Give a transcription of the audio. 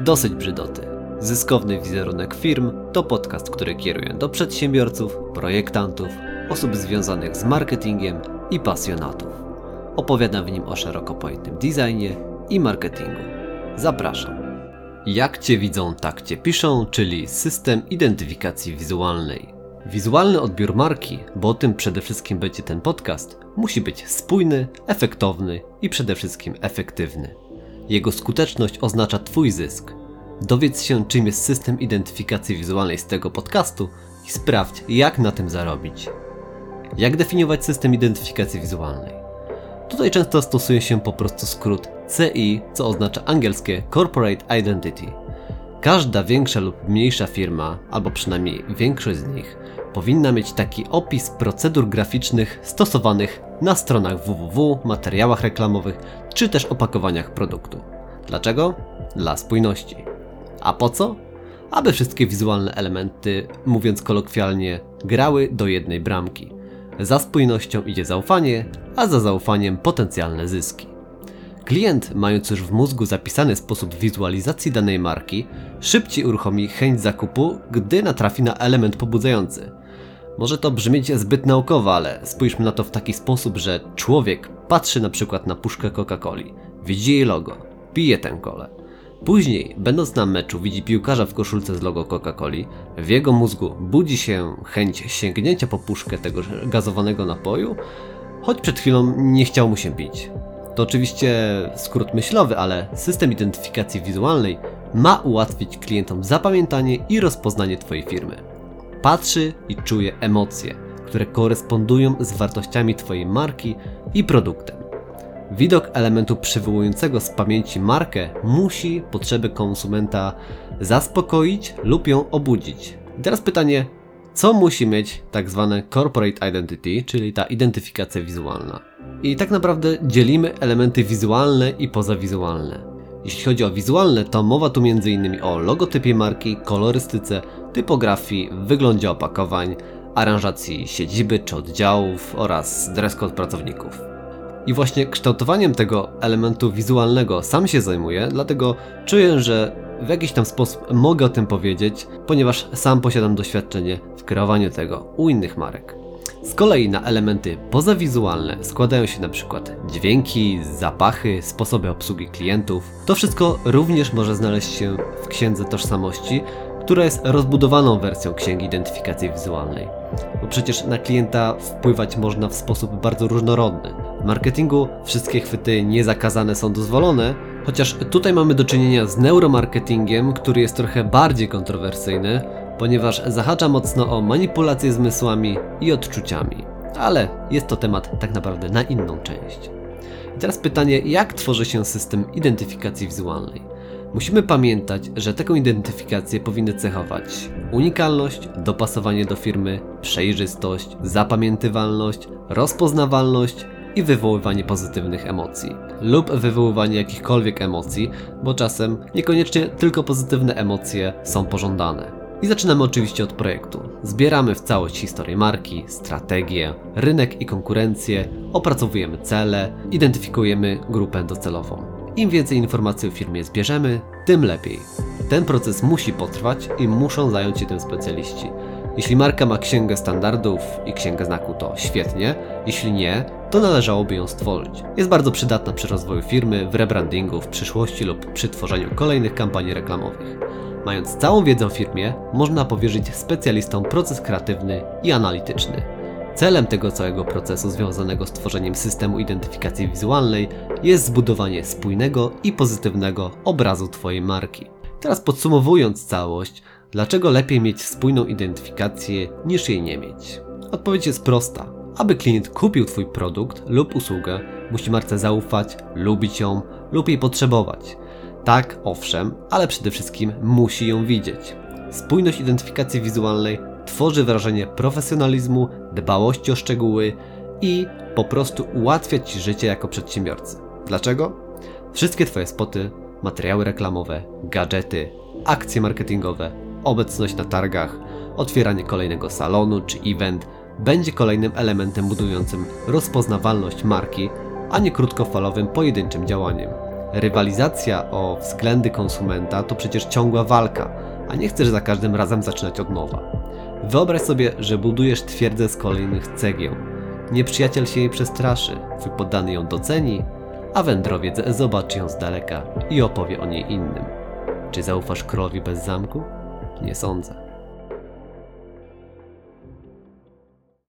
Dosyć brzydoty. Zyskowny wizerunek firm to podcast, który kieruję do przedsiębiorców, projektantów, osób związanych z marketingiem i pasjonatów. Opowiadam w nim o szeroko pojętym designie i marketingu. Zapraszam. Jak Cię widzą, tak Cię piszą, czyli system identyfikacji wizualnej. Wizualny odbiór marki, bo o tym przede wszystkim będzie ten podcast, musi być spójny, efektowny i przede wszystkim efektywny. Jego skuteczność oznacza Twój zysk. Dowiedz się, czym jest system identyfikacji wizualnej z tego podcastu i sprawdź, jak na tym zarobić. Jak definiować system identyfikacji wizualnej? Tutaj często stosuje się po prostu skrót CI, co oznacza angielskie Corporate Identity. Każda większa lub mniejsza firma, albo przynajmniej większość z nich, powinna mieć taki opis procedur graficznych stosowanych na stronach www, materiałach reklamowych czy też opakowaniach produktu. Dlaczego? Dla spójności. A po co? Aby wszystkie wizualne elementy, mówiąc kolokwialnie, grały do jednej bramki. Za spójnością idzie zaufanie, a za zaufaniem potencjalne zyski. Klient, mając już w mózgu zapisany sposób wizualizacji danej marki, szybciej uruchomi chęć zakupu, gdy natrafi na element pobudzający. Może to brzmieć zbyt naukowo, ale spójrzmy na to w taki sposób, że człowiek patrzy na przykład na puszkę Coca-Coli, widzi jej logo, pije tę kolę. Później, będąc na meczu, widzi piłkarza w koszulce z logo Coca-Coli, w jego mózgu budzi się chęć sięgnięcia po puszkę tego gazowanego napoju, choć przed chwilą nie chciał mu się pić. To oczywiście skrót myślowy, ale system identyfikacji wizualnej ma ułatwić klientom zapamiętanie i rozpoznanie Twojej firmy. Patrzy i czuje emocje, które korespondują z wartościami Twojej marki i produktem. Widok elementu przywołującego z pamięci markę musi potrzeby konsumenta zaspokoić lub ją obudzić. I teraz pytanie, co musi mieć tak zwane corporate identity, czyli ta identyfikacja wizualna? I tak naprawdę dzielimy elementy wizualne i pozawizualne. Jeśli chodzi o wizualne, to mowa tu m.in. o logotypie marki, kolorystyce, typografii, wyglądzie opakowań, aranżacji siedziby czy oddziałów oraz dress code pracowników. I właśnie kształtowaniem tego elementu wizualnego sam się zajmuję, dlatego czuję, że w jakiś tam sposób mogę o tym powiedzieć, ponieważ sam posiadam doświadczenie w kreowaniu tego u innych marek. Z kolei na elementy pozawizualne składają się przykład dźwięki, zapachy, sposoby obsługi klientów. To wszystko również może znaleźć się w księdze tożsamości, która jest rozbudowaną wersją księgi identyfikacji wizualnej. Bo przecież na klienta wpływać można w sposób bardzo różnorodny. W marketingu wszystkie chwyty niezakazane są dozwolone, chociaż tutaj mamy do czynienia z neuromarketingiem, który jest trochę bardziej kontrowersyjny, ponieważ zahacza mocno o manipulację zmysłami i odczuciami. Ale jest to temat tak naprawdę na inną część. I teraz pytanie, jak tworzy się system identyfikacji wizualnej? Musimy pamiętać, że taką identyfikację powinny cechować unikalność, dopasowanie do firmy, przejrzystość, zapamiętywalność, rozpoznawalność i wywoływanie pozytywnych emocji, lub wywoływanie jakichkolwiek emocji, bo czasem niekoniecznie tylko pozytywne emocje są pożądane. I zaczynamy oczywiście od projektu. Zbieramy w całość historię marki, strategię, rynek i konkurencję, opracowujemy cele, identyfikujemy grupę docelową. Im więcej informacji o firmie zbierzemy, tym lepiej. Ten proces musi potrwać i muszą zająć się tym specjaliści. Jeśli marka ma księgę standardów i księgę znaku, to świetnie. Jeśli nie, to należałoby ją stworzyć. Jest bardzo przydatna przy rozwoju firmy, w rebrandingu, w przyszłości lub przy tworzeniu kolejnych kampanii reklamowych. Mając całą wiedzę o firmie, można powierzyć specjalistom proces kreatywny i analityczny. Celem tego całego procesu związanego z tworzeniem systemu identyfikacji wizualnej jest zbudowanie spójnego i pozytywnego obrazu Twojej marki. Teraz podsumowując całość, dlaczego lepiej mieć spójną identyfikację niż jej nie mieć? Odpowiedź jest prosta. Aby klient kupił Twój produkt lub usługę, musi marce zaufać, lubić ją lub jej potrzebować. Tak, owszem, ale przede wszystkim musi ją widzieć. Spójność identyfikacji wizualnej tworzy wrażenie profesjonalizmu, dbałości o szczegóły i po prostu ułatwia Ci życie jako przedsiębiorcy. Dlaczego? Wszystkie Twoje spoty, materiały reklamowe, gadżety, akcje marketingowe, obecność na targach, otwieranie kolejnego salonu czy event będzie kolejnym elementem budującym rozpoznawalność marki, a nie krótkofalowym pojedynczym działaniem. Rywalizacja o względy konsumenta to przecież ciągła walka, a nie chcesz za każdym razem zaczynać od nowa. Wyobraź sobie, że budujesz twierdzę z kolejnych cegieł. Nieprzyjaciel się jej przestraszy, twój poddany ją doceni, a wędrowiec zobaczy ją z daleka i opowie o niej innym. Czy zaufasz królowi bez zamku? Nie sądzę.